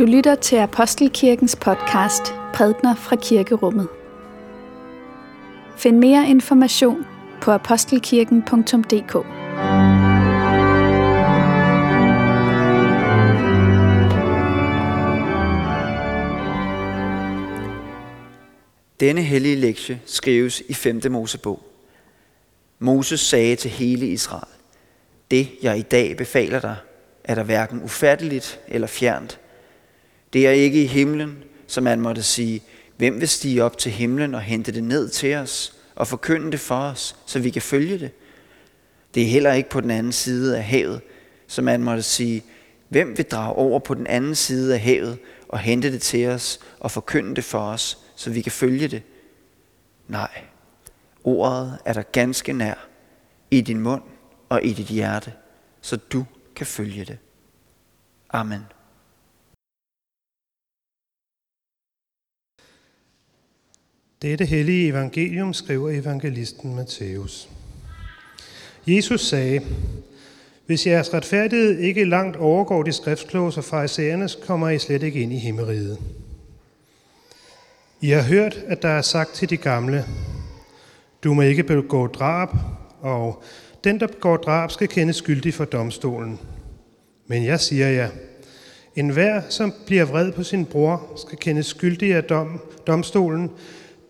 Du lytter til Apostelkirkens podcast Prædner fra Kirkerummet. Find mere information på apostelkirken.dk. Denne hellige lektie skrives i 5. Mosebog. Moses sagde til hele Israel, Det, jeg i dag befaler dig, er der hverken ufatteligt eller fjernt. Det er ikke i himlen, som man måtte sige, hvem vil stige op til himlen og hente det ned til os og forkynde det for os, så vi kan følge det. Det er heller ikke på den anden side af havet, som man måtte sige, hvem vil drage over på den anden side af havet og hente det til os og forkynde det for os, så vi kan følge det. Nej, ordet er der ganske nær, i din mund og i dit hjerte, så du kan følge det. Amen. Dette hellige evangelium skriver evangelisten Matthæus. Jesus sagde, Hvis jeres retfærdighed ikke langt overgår de skriftkloges og farisæernes, kommer I slet ikke ind i himmeriget. I har hørt, at der er sagt til de gamle, du må ikke begå drab, og den, der begår drab, skal kendes skyldig for domstolen. Men jeg siger jer, en hver, som bliver vred på sin bror, skal kendes skyldig af dom, domstolen.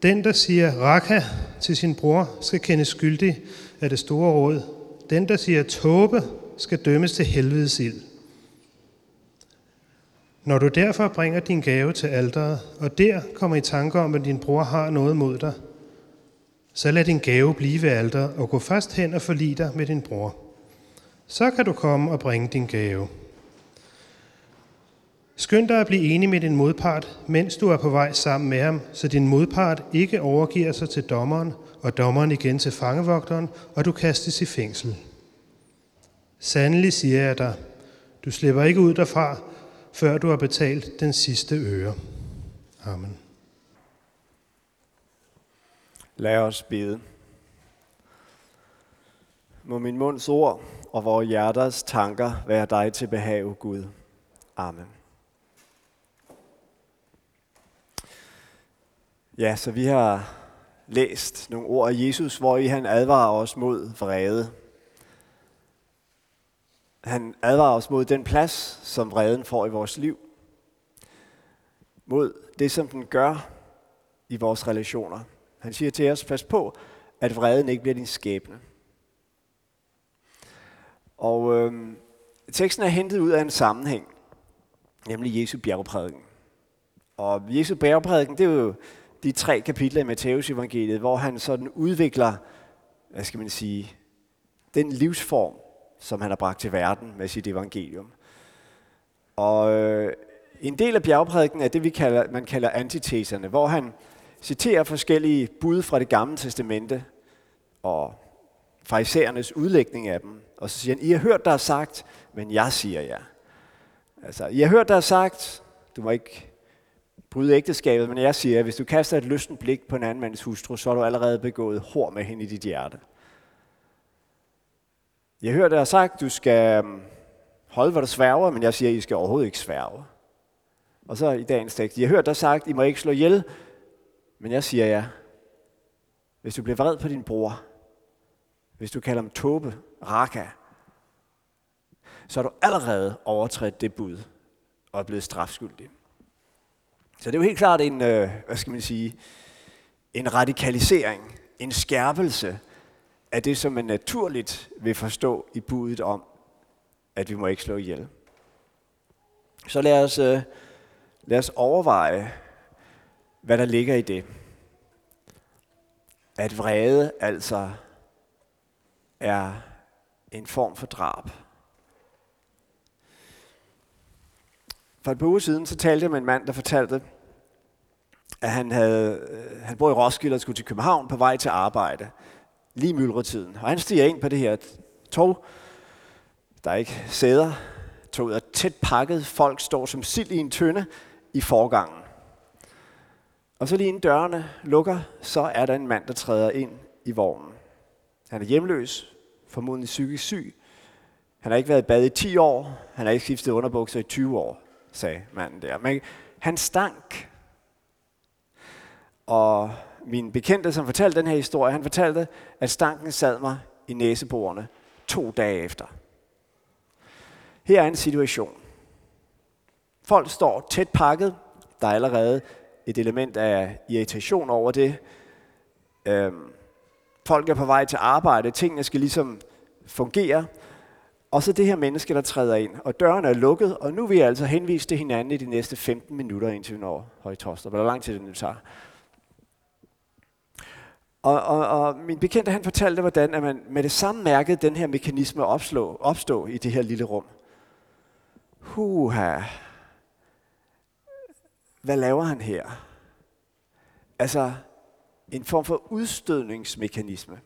Den, der siger raka til sin bror, skal kendes skyldig af det store råd. Den, der siger tåbe, skal dømmes til helvedes ild. Når du derfor bringer din gave til alderet, og der kommer i tanke om, at din bror har noget mod dig, så lad din gave blive ved alderet og gå først hen og forlige dig med din bror. Så kan du komme og bringe din gave. Skynd dig at blive enig med din modpart, mens du er på vej sammen med ham, så din modpart ikke overgiver sig til dommeren, og dommeren igen til fangevogteren, og du kastes i fængsel. Sandelig siger jeg dig, du slipper ikke ud derfra, før du har betalt den sidste øre. Amen. Lad os bede. Må min munds ord og vores hjerters tanker være dig til behag, Gud. Amen. Ja, så vi har læst nogle ord af Jesus, hvor i han advarer os mod vrede. Han advarer os mod den plads, som vreden får i vores liv. Mod det, som den gør i vores relationer. Han siger til os, pas på, at vreden ikke bliver din skæbne. Og øh, teksten er hentet ud af en sammenhæng, nemlig Jesu bjergprædiken. Og Jesu bjergprædiken, det er jo de tre kapitler i Matteus evangeliet, hvor han sådan udvikler, hvad skal man sige, den livsform, som han har bragt til verden med sit evangelium. Og øh, en del af bjergprædiken er det, vi kalder, man kalder antiteserne, hvor han citerer forskellige bud fra det gamle testamente og farisæernes udlægning af dem. Og så siger han, I har hørt, der er sagt, men jeg siger jer. Altså, I har hørt, der er sagt, du må ikke bryde ægteskabet, men jeg siger, at hvis du kaster et lysten blik på en anden mands hustru, så har du allerede begået hår med hende i dit hjerte. Jeg hører, der sagt, du skal mm, holde, hvad du sværger, men jeg siger, at I skal overhovedet ikke sværge. Og så i dagens tekst, jeg hørt der sagt, I må ikke slå ihjel, men jeg siger ja. Hvis du bliver vred på din bror, hvis du kalder ham tåbe, raka, så har du allerede overtrådt det bud og er blevet strafskyldig. Så det er jo helt klart en, øh, hvad skal man sige, en radikalisering, en skærpelse af det, som man naturligt vil forstå i budet om, at vi må ikke slå ihjel. Så lad os, øh, lad os overveje, hvad der ligger i det. At vrede altså er en form for drab. For et par uger siden, så talte jeg med en mand, der fortalte, at han, havde, øh, han bor i Roskilde og skulle til København på vej til arbejde, lige myldretiden. Og han stiger ind på det her tog. Der er ikke sæder. Toget er tæt pakket. Folk står som sild i en tønde i forgangen. Og så lige inden dørene lukker, så er der en mand, der træder ind i vognen. Han er hjemløs, formodentlig psykisk syg. Han har ikke været i bad i 10 år. Han har ikke skiftet underbukser i 20 år sagde manden der. Men han stank. Og min bekendte, som fortalte den her historie, han fortalte, at stanken sad mig i næseborene to dage efter. Her er en situation. Folk står tæt pakket. Der er allerede et element af irritation over det. Øhm, folk er på vej til arbejde. Tingene skal ligesom fungere. Og så det her menneske, der træder ind. Og døren er lukket, og nu vil jeg altså henvise til hinanden i de næste 15 minutter, indtil vi når Højtoster. Hvor lang tid det nu tager. Og, og, og min bekendte, han fortalte, hvordan at man med det samme mærkede den her mekanisme opslå, opstå i det her lille rum. Huha. Hvad laver han her? Altså, en form for udstødningsmekanisme.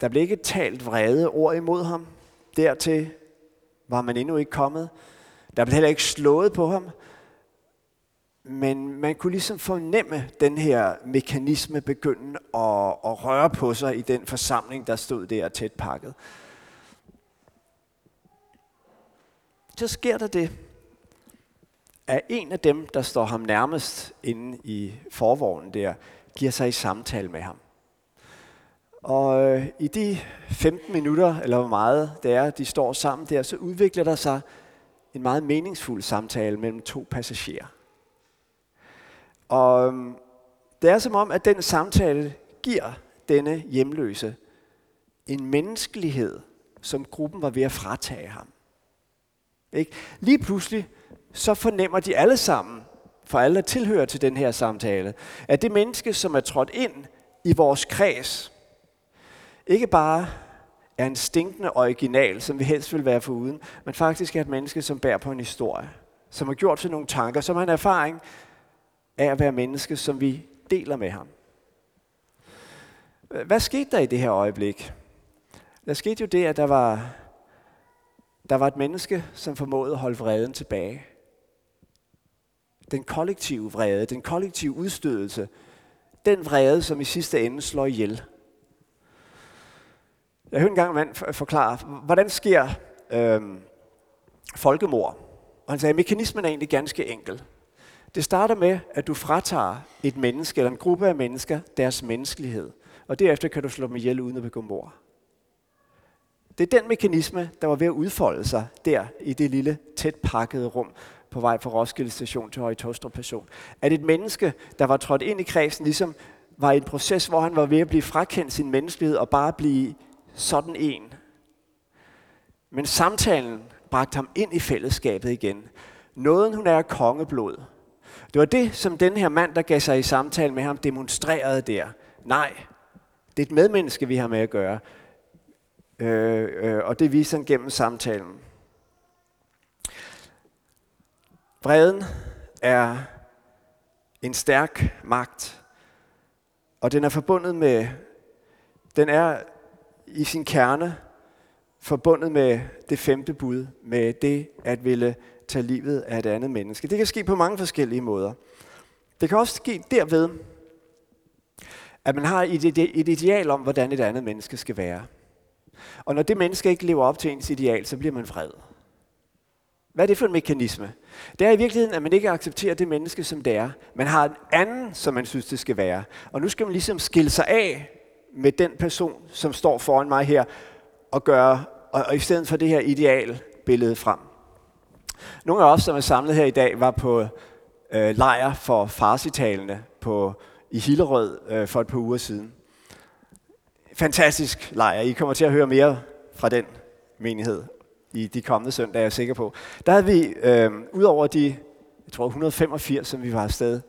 Der blev ikke talt vrede ord imod ham. Dertil var man endnu ikke kommet. Der blev heller ikke slået på ham. Men man kunne ligesom fornemme den her mekanisme begynde at, at røre på sig i den forsamling, der stod der tæt pakket. Så sker der det, at en af dem, der står ham nærmest inde i forvognen der, giver sig i samtale med ham. Og øh, i de 15 minutter, eller hvor meget det er, de står sammen der, så udvikler der sig en meget meningsfuld samtale mellem to passagerer. Og øhm, det er som om, at den samtale giver denne hjemløse en menneskelighed, som gruppen var ved at fratage ham. Ikke? Lige pludselig, så fornemmer de alle sammen, for alle der tilhører til den her samtale, at det menneske, som er trådt ind i vores kreds, ikke bare er en stinkende original, som vi helst vil være foruden, men faktisk er et menneske, som bærer på en historie, som har gjort sig nogle tanker, som har en erfaring af at være menneske, som vi deler med ham. Hvad skete der i det her øjeblik? Der skete jo det, at der var, der var et menneske, som formåede at holde vreden tilbage. Den kollektive vrede, den kollektive udstødelse, den vrede, som i sidste ende slår ihjel. Jeg hørte engang en mand forklare, hvordan sker øh, folkemord? Og han sagde, at mekanismen er egentlig ganske enkel. Det starter med, at du fratager et menneske eller en gruppe af mennesker deres menneskelighed. Og derefter kan du slå dem ihjel uden at begå mord. Det er den mekanisme, der var ved at udfolde sig der i det lille, tæt pakkede rum på vej fra Roskilde station til Høje Tostrup person. At et menneske, der var trådt ind i kredsen, ligesom var i en proces, hvor han var ved at blive frakendt sin menneskelighed og bare blive sådan en. Men samtalen bragte ham ind i fællesskabet igen. Nåden, hun er kongeblod. Det var det, som den her mand, der gav sig i samtale med ham, demonstrerede der. Nej, det er et medmenneske, vi har med at gøre. Øh, øh, og det viser han gennem samtalen. Vreden er en stærk magt, og den er forbundet med, den er i sin kerne forbundet med det femte bud, med det at ville tage livet af et andet menneske. Det kan ske på mange forskellige måder. Det kan også ske derved, at man har et ideal om, hvordan et andet menneske skal være. Og når det menneske ikke lever op til ens ideal, så bliver man vred. Hvad er det for en mekanisme? Det er i virkeligheden, at man ikke accepterer det menneske, som det er. Man har en anden, som man synes, det skal være. Og nu skal man ligesom skille sig af med den person, som står foran mig her, og gøre, og, og i stedet for det her idealbillede frem. Nogle af os, som er samlet her i dag, var på øh, lejr for farsitalende på, i Hillerød øh, for et par uger siden. Fantastisk lejr. I kommer til at høre mere fra den menighed i de kommende søndage, er jeg sikker på. Der havde vi, øh, ud over de, jeg tror 185, som vi var afsted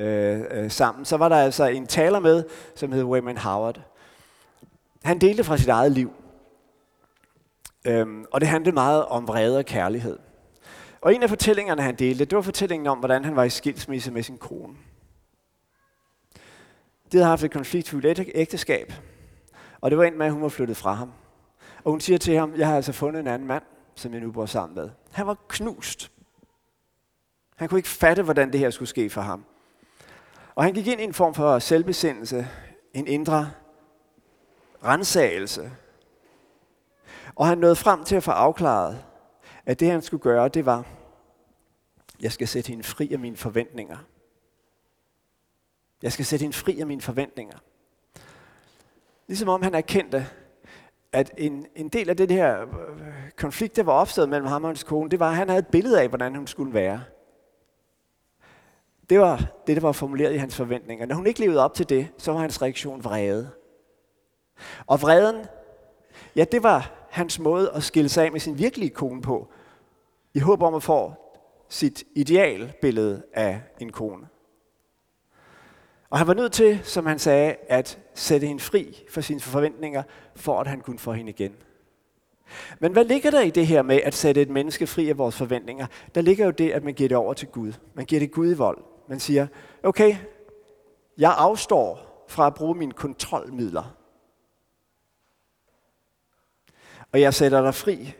øh, øh, sammen, så var der altså en taler med, som hed Wayman Howard. Han delte fra sit eget liv. Øhm, og det handlede meget om vrede og kærlighed. Og en af fortællingerne, han delte, det var fortællingen om, hvordan han var i skilsmisse med sin kone. De havde haft et konfliktfuldt ægteskab, og det var endt med, at hun var flyttet fra ham. Og hun siger til ham, jeg har altså fundet en anden mand, som jeg nu bor sammen med. Han var knust. Han kunne ikke fatte, hvordan det her skulle ske for ham. Og han gik ind i en form for selvbesindelse, en indre rensagelse. Og han nåede frem til at få afklaret, at det han skulle gøre, det var, Jeg skal sætte hende fri af mine forventninger. Jeg skal sætte hende fri af mine forventninger. Ligesom om han erkendte, at en, en del af det her øh, konflikt, der var opstået mellem ham og hans kone, det var, at han havde et billede af, hvordan hun skulle være. Det var det, der var formuleret i hans forventninger. Når hun ikke levede op til det, så var hans reaktion vrede. Og vreden, ja, det var hans måde at skille sig af med sin virkelige kone på, i håb om at få sit idealbillede af en kone. Og han var nødt til, som han sagde, at sætte hende fri for sine forventninger, for at han kunne få hende igen. Men hvad ligger der i det her med at sætte et menneske fri af vores forventninger? Der ligger jo det, at man giver det over til Gud. Man giver det Gud i vold. Man siger, okay, jeg afstår fra at bruge mine kontrolmidler. Og jeg sætter dig fri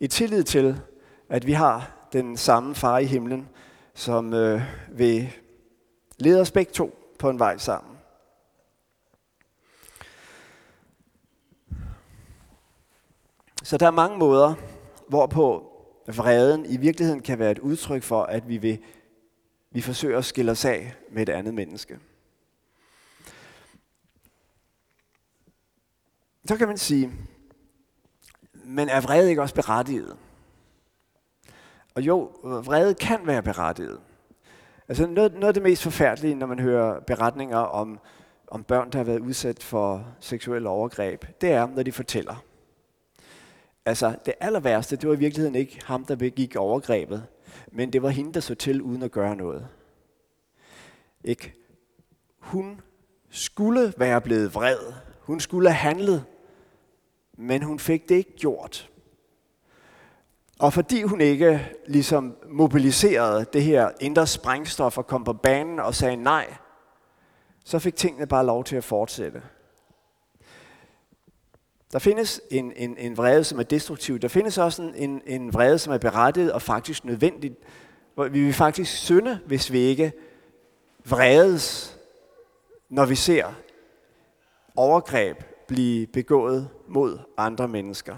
i tillid til, at vi har den samme far i himlen, som øh, vil lede os begge to på en vej sammen. Så der er mange måder, hvorpå vreden i virkeligheden kan være et udtryk for, at vi, vil, vi forsøger at skille os af med et andet menneske. Så kan man sige, men er vrede ikke også berettiget? Og jo, vrede kan være berettiget. Altså noget, noget af det mest forfærdelige, når man hører beretninger om, om børn, der har været udsat for seksuelle overgreb, det er, når de fortæller. Altså, det aller værste, det var i virkeligheden ikke ham, der begik overgrebet, men det var hende, der så til uden at gøre noget. Ikke? Hun skulle være blevet vred. Hun skulle have handlet, men hun fik det ikke gjort. Og fordi hun ikke ligesom mobiliserede det her indre sprængstof og kom på banen og sagde nej, så fik tingene bare lov til at fortsætte. Der findes en, en, en vrede, som er destruktiv. Der findes også en, en, en vrede, som er berettiget og faktisk nødvendig. Hvor vi vil faktisk synde, hvis vi ikke vredes, når vi ser overgreb blive begået mod andre mennesker.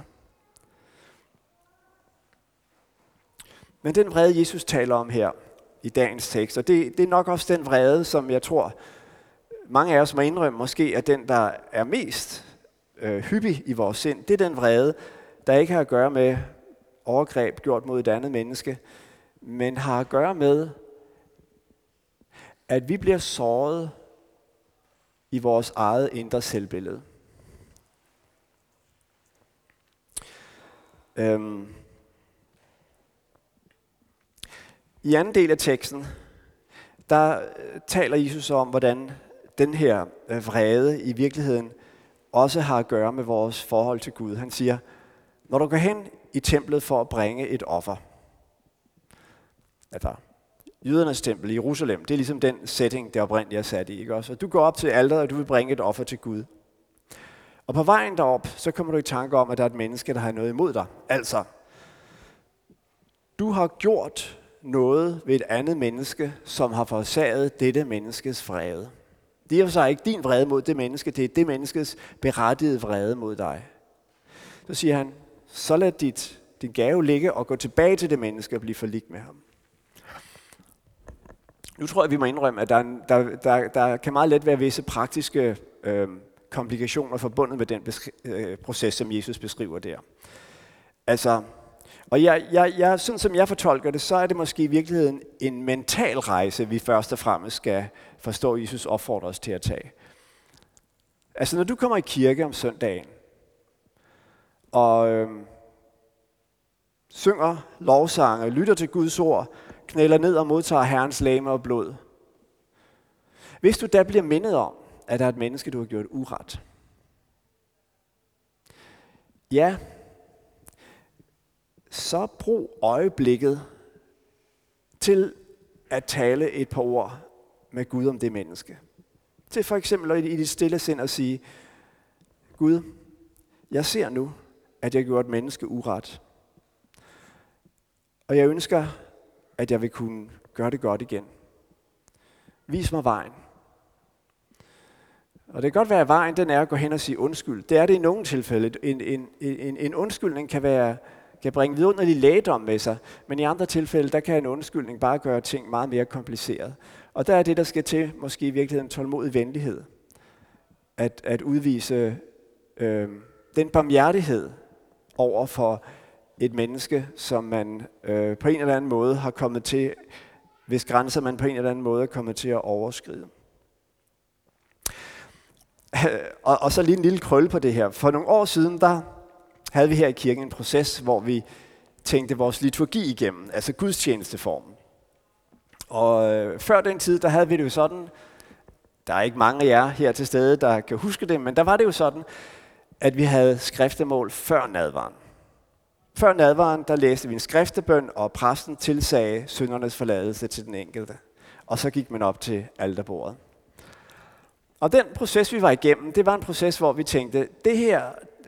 Men den vrede, Jesus taler om her i dagens tekst, og det, det er nok også den vrede, som jeg tror, mange af os må indrømme, måske er den, der er mest øh, hyppig i vores sind. Det er den vrede, der ikke har at gøre med overgreb gjort mod et andet menneske, men har at gøre med, at vi bliver såret i vores eget indre selvbillede. Øhm, I anden del af teksten, der øh, taler Jesus om, hvordan den her øh, vrede i virkeligheden også har at gøre med vores forhold til Gud. Han siger, når du går hen i templet for at bringe et offer, altså jødernes tempel i Jerusalem, det er ligesom den setting, der oprindeligt er sat i. Ikke? Også? Og du går op til alderet, og du vil bringe et offer til Gud. Og på vejen derop, så kommer du i tanke om, at der er et menneske, der har noget imod dig. Altså, du har gjort noget ved et andet menneske, som har forårsaget dette menneskes vrede. Det er jo så ikke din vrede mod det menneske, det er det menneskes berettigede vrede mod dig. Så siger han, så lad dit, din gave ligge og gå tilbage til det menneske og blive forligt med ham. Nu tror jeg, vi må indrømme, at der, der, der, der kan meget let være visse praktiske øh, komplikationer forbundet med den øh, proces, som Jesus beskriver der. Altså, og jeg, jeg, jeg, sådan som jeg fortolker det, så er det måske i virkeligheden en mental rejse, vi først og fremmest skal forstå, at Jesus opfordrer os til at tage. Altså når du kommer i kirke om søndagen, og øh, synger lovsange, lytter til Guds ord, knæler ned og modtager Herrens lame og blod. Hvis du da bliver mindet om, at der er et menneske, du har gjort uret. Ja, så brug øjeblikket til at tale et par ord med Gud om det menneske. Til for eksempel i dit stille sind at sige, Gud, jeg ser nu, at jeg gjort et menneske uret. Og jeg ønsker, at jeg vil kunne gøre det godt igen. Vis mig vejen. Og det kan godt være, at vejen den er at gå hen og sige undskyld. Det er det i nogle tilfælde. En, en, en, en undskyldning kan være kan bringe vidunderlig lægedom med sig, men i andre tilfælde, der kan en undskyldning bare gøre ting meget mere kompliceret. Og der er det, der skal til, måske i virkeligheden tålmodig venlighed. At, at udvise øh, den barmhjertighed over for et menneske, som man øh, på en eller anden måde har kommet til, hvis grænser man på en eller anden måde er kommet til at overskride. og, og så lige en lille krølle på det her. For nogle år siden, der havde vi her i kirken en proces, hvor vi tænkte vores liturgi igennem, altså gudstjenesteformen. Og øh, før den tid, der havde vi det jo sådan, der er ikke mange af jer her til stede, der kan huske det, men der var det jo sådan, at vi havde skriftemål før nadvaren. Før nadvaren, der læste vi en skriftebøn, og præsten tilsagde syndernes forladelse til den enkelte. Og så gik man op til alterbordet. Og den proces, vi var igennem, det var en proces, hvor vi tænkte, det her,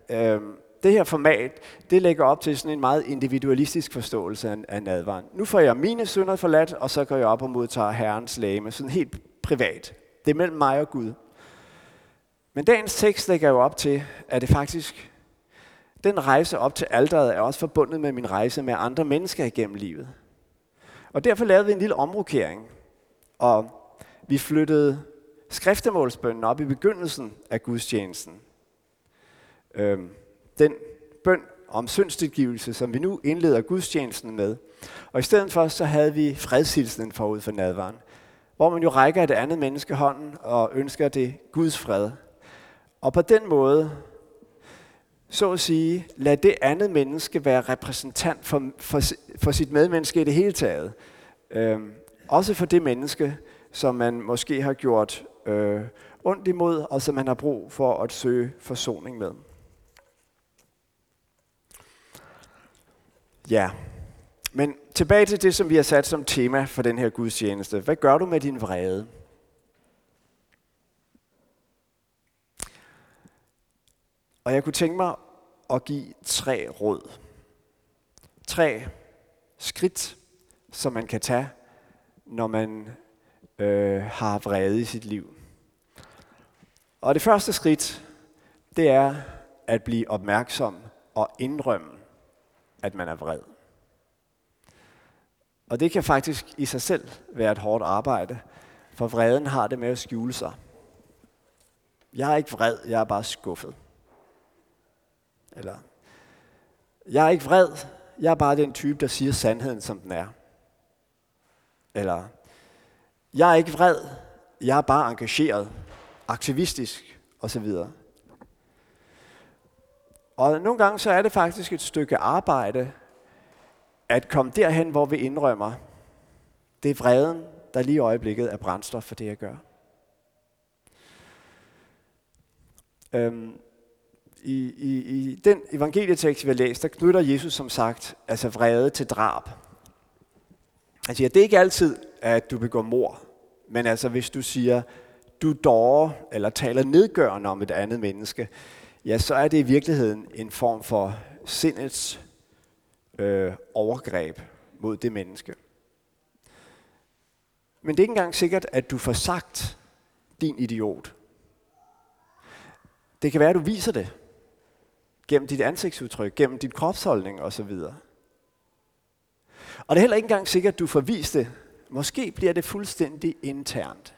øh, det her format, det lægger op til sådan en meget individualistisk forståelse af, af nadvaren. Nu får jeg mine synder forladt, og så går jeg op og modtager Herrens læme, sådan helt privat. Det er mellem mig og Gud. Men dagens tekst lægger jo op til, at det faktisk, den rejse op til alderet er også forbundet med min rejse med andre mennesker igennem livet. Og derfor lavede vi en lille omrokering, og vi flyttede skriftemålsbønnen op i begyndelsen af gudstjenesten. Øhm, den bøn om syndstilgivelse, som vi nu indleder gudstjenesten med. Og i stedet for, så havde vi fredshilsen forud for nadvaren, hvor man jo rækker et andet menneske hånden og ønsker det Guds fred. Og på den måde, så at sige, lad det andet menneske være repræsentant for, for, for sit medmenneske i det hele taget. Øhm, også for det menneske, som man måske har gjort øh, ondt imod, og som man har brug for at søge forsoning med. Ja, men tilbage til det, som vi har sat som tema for den her gudstjeneste. Hvad gør du med din vrede? Og jeg kunne tænke mig at give tre råd. Tre skridt, som man kan tage, når man øh, har vrede i sit liv. Og det første skridt, det er at blive opmærksom og indrømme, at man er vred. Og det kan faktisk i sig selv være et hårdt arbejde, for vreden har det med at skjule sig. Jeg er ikke vred, jeg er bare skuffet. Eller, jeg er ikke vred, jeg er bare den type, der siger sandheden, som den er. Eller, jeg er ikke vred, jeg er bare engageret, aktivistisk osv. Og nogle gange så er det faktisk et stykke arbejde at komme derhen, hvor vi indrømmer, det er vreden, der lige i øjeblikket er brændstof for det, jeg gør. Øhm, i, i, I den evangelietekst, vi har læst, der knytter Jesus som sagt altså vrede til drab. Han siger, det er ikke altid, at du begår mor, men altså hvis du siger, du dårer eller taler nedgørende om et andet menneske, ja, så er det i virkeligheden en form for sindets øh, overgreb mod det menneske. Men det er ikke engang sikkert, at du får sagt, din idiot. Det kan være, at du viser det gennem dit ansigtsudtryk, gennem dit kropsholdning osv. Og det er heller ikke engang sikkert, at du får vist det. Måske bliver det fuldstændig internt.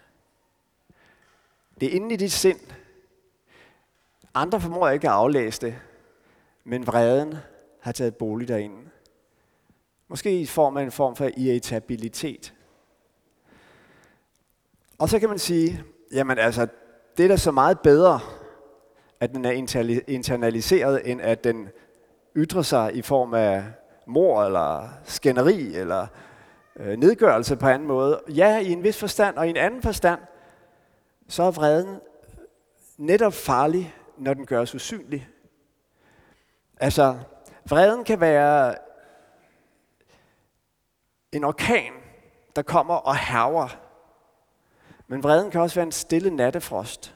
Det er inde i dit sind. Andre formår ikke at aflæse det, men vreden har taget bolig derinde. Måske i form af en form for irritabilitet. Og så kan man sige, jamen altså, det er da så meget bedre, at den er internaliseret, end at den ytrer sig i form af mor eller skænderi eller øh, nedgørelse på anden måde. Ja, i en vis forstand, og i en anden forstand, så er vreden netop farlig, når den gøres usynlig. Altså, vreden kan være en orkan, der kommer og haver. Men vreden kan også være en stille nattefrost,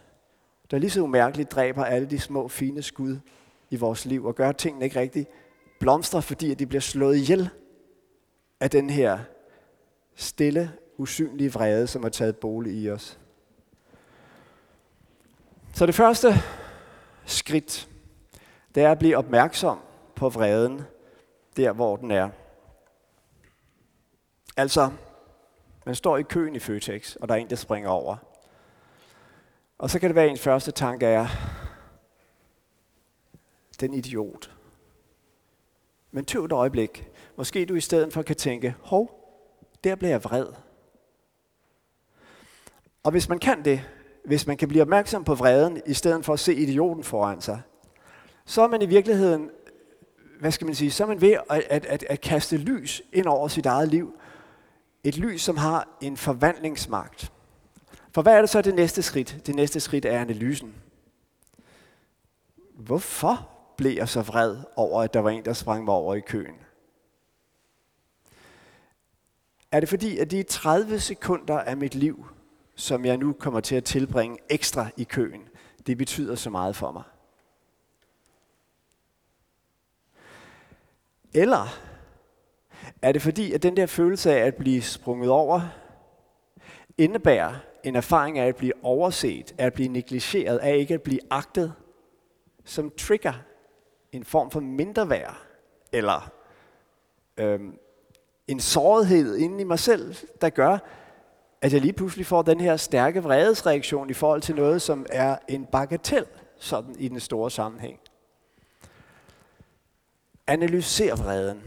der lige så umærkeligt dræber alle de små, fine skud i vores liv og gør tingene ikke rigtig blomstre, fordi de bliver slået ihjel af den her stille, usynlige vrede, som har taget bolig i os. Så det første skridt, det er at blive opmærksom på vreden der hvor den er. Altså, man står i køen i Føtex, og der er en, der springer over. Og så kan det være, at ens første tanke er, den idiot. Men tøv et øjeblik. Måske du i stedet for kan tænke, hov, der bliver jeg vred. Og hvis man kan det, hvis man kan blive opmærksom på vreden, i stedet for at se idioten foran sig, så er man i virkeligheden, hvad skal man sige, så er man ved at, at, at, at kaste lys ind over sit eget liv. Et lys, som har en forvandlingsmagt. For hvad er det så det næste skridt? Det næste skridt er analysen. Hvorfor blev jeg så vred over, at der var en, der sprang mig over i køen? Er det fordi, at de 30 sekunder af mit liv, som jeg nu kommer til at tilbringe ekstra i køen, det betyder så meget for mig? Eller er det fordi, at den der følelse af at blive sprunget over, indebærer en erfaring af at blive overset, af at blive negligeret, af ikke at blive agtet, som trigger en form for mindre værd, eller øhm, en sårighed inde i mig selv, der gør, at jeg lige pludselig får den her stærke vredesreaktion i forhold til noget, som er en bagatel, sådan i den store sammenhæng. Analyser vreden.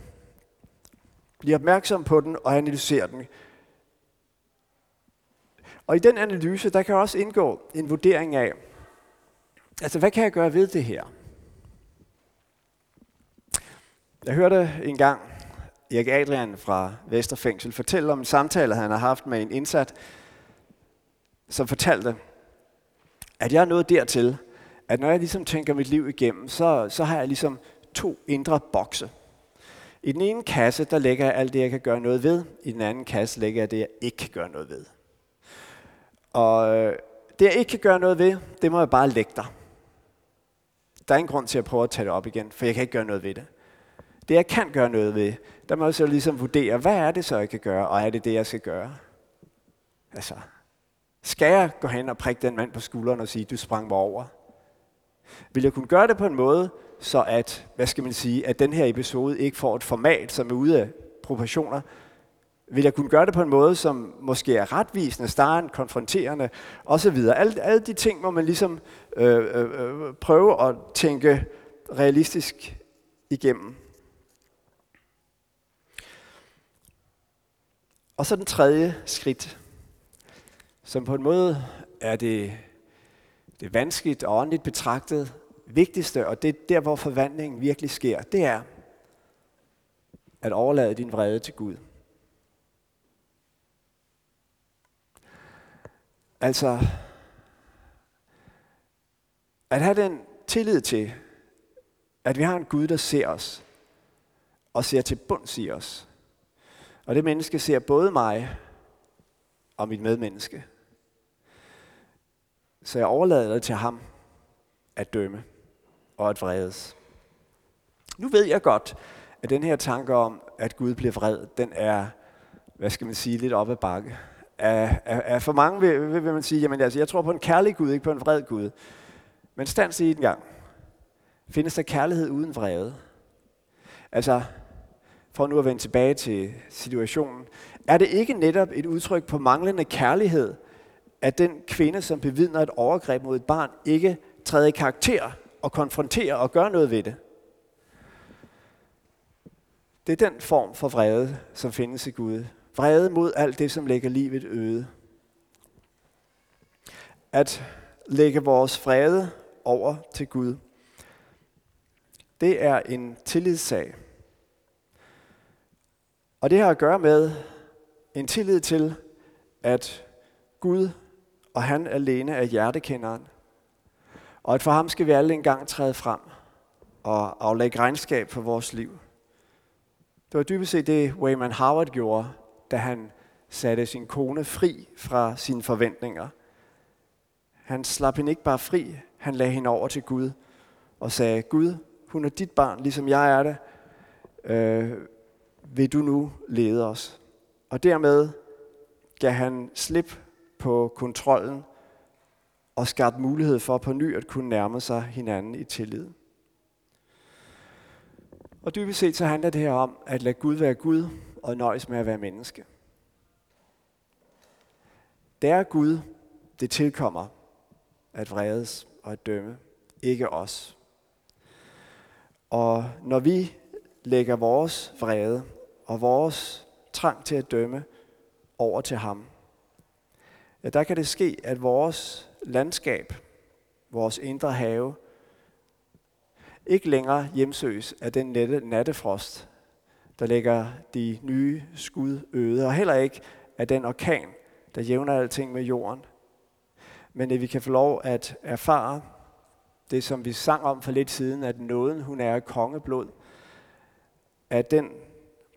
Bliv opmærksom på den og analyser den. Og i den analyse, der kan også indgå en vurdering af, altså hvad kan jeg gøre ved det her? Jeg hørte engang Erik Adrian fra Vesterfængsel fortælle om en samtale, han har haft med en indsat, som fortalte, at jeg er nået dertil, at når jeg ligesom tænker mit liv igennem, så, så har jeg ligesom to indre bokse. I den ene kasse, der lægger jeg alt det, jeg kan gøre noget ved. I den anden kasse lægger jeg det, jeg ikke kan gøre noget ved. Og øh, det, jeg ikke kan gøre noget ved, det må jeg bare lægge der. Der er ingen grund til at prøve at tage det op igen, for jeg kan ikke gøre noget ved det. Det, jeg kan gøre noget ved, der må jeg så ligesom vurdere, hvad er det så, jeg kan gøre, og er det det, jeg skal gøre? Altså, skal jeg gå hen og prikke den mand på skulderen og sige, du sprang mig over? Vil jeg kunne gøre det på en måde, så at, hvad skal man sige, at den her episode ikke får et format, som er ude af proportioner, vil jeg kunne gøre det på en måde, som måske er retvisende, starren, konfronterende osv. Alle, alle de ting må man ligesom øh, øh, øh, prøve at tænke realistisk igennem. Og så den tredje skridt, som på en måde er det, det vanskeligt og åndeligt betragtet vigtigste, og det er der, hvor forvandlingen virkelig sker, det er at overlade din vrede til Gud. Altså, at have den tillid til, at vi har en Gud, der ser os, og ser til bunds i os. Og det menneske ser både mig og mit medmenneske. Så jeg overlader det til ham at dømme og at vredes. Nu ved jeg godt, at den her tanke om, at Gud bliver vred, den er, hvad skal man sige, lidt op ad bakke. Er, er, for mange vil, vil, vil man sige, jamen altså, jeg tror på en kærlig Gud, ikke på en vred Gud. Men stand sig i den gang. Findes der kærlighed uden vrede? Altså, for nu at vende tilbage til situationen, er det ikke netop et udtryk på manglende kærlighed, at den kvinde, som bevidner et overgreb mod et barn, ikke træder i karakter og konfronterer og gør noget ved det? Det er den form for vrede, som findes i Gud. Vrede mod alt det, som lægger livet øde. At lægge vores vrede over til Gud, det er en tillidssag. Og det har at gøre med en tillid til, at Gud og han alene er hjertekenderen. Og at for ham skal vi alle engang træde frem og aflægge regnskab for vores liv. Det var dybest set det, Wayman Howard gjorde, da han satte sin kone fri fra sine forventninger. Han slap hende ikke bare fri, han lagde hende over til Gud og sagde, Gud, hun er dit barn, ligesom jeg er det. Øh, vil du nu lede os? Og dermed gav han slip på kontrollen og skabte mulighed for på ny at kunne nærme sig hinanden i tillid. Og dybest set så handler det her om at lade Gud være Gud og nøjes med at være menneske. Det er Gud, det tilkommer at vredes og at dømme, ikke os. Og når vi lægger vores vrede og vores trang til at dømme over til ham, ja, der kan det ske, at vores landskab, vores indre have, ikke længere hjemsøges af den nette, nattefrost, der lægger de nye skud øde, og heller ikke af den orkan, der jævner alting med jorden. Men at vi kan få lov at erfare det, som vi sang om for lidt siden, at nåden, hun er kongeblod, at den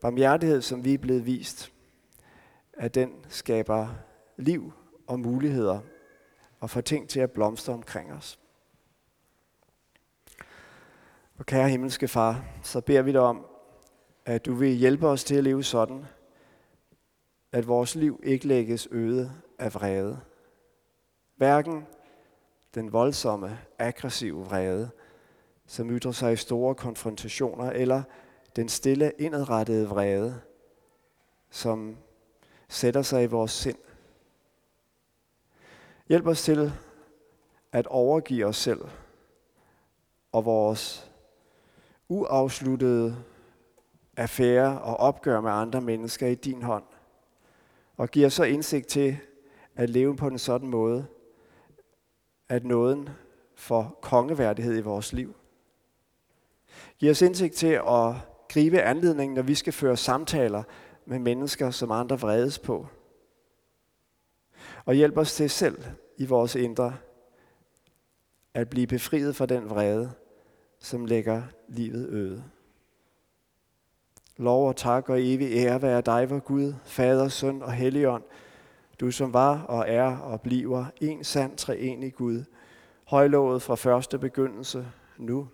barmhjertighed, som vi er blevet vist, at den skaber liv og muligheder og får ting til at blomstre omkring os. Og kære himmelske far, så beder vi dig om, at du vil hjælpe os til at leve sådan, at vores liv ikke lægges øde af vrede. Hverken den voldsomme, aggressive vrede, som ytrer sig i store konfrontationer, eller den stille, indadrettede vrede, som sætter sig i vores sind. Hjælp os til at overgive os selv og vores uafsluttede affære og opgør med andre mennesker i din hånd. Og giv os så indsigt til at leve på en sådan måde, at nåden får kongeværdighed i vores liv. Giv os indsigt til at gribe anledningen, når vi skal føre samtaler med mennesker, som andre vredes på. Og hjælp os til selv i vores indre at blive befriet fra den vrede, som lægger livet øde. Lov og tak og evig ære være dig, vor Gud, Fader, Søn og Helligånd, du som var og er og bliver en sand treenig Gud, højlovet fra første begyndelse, nu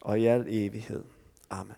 og i al evighed. Amen.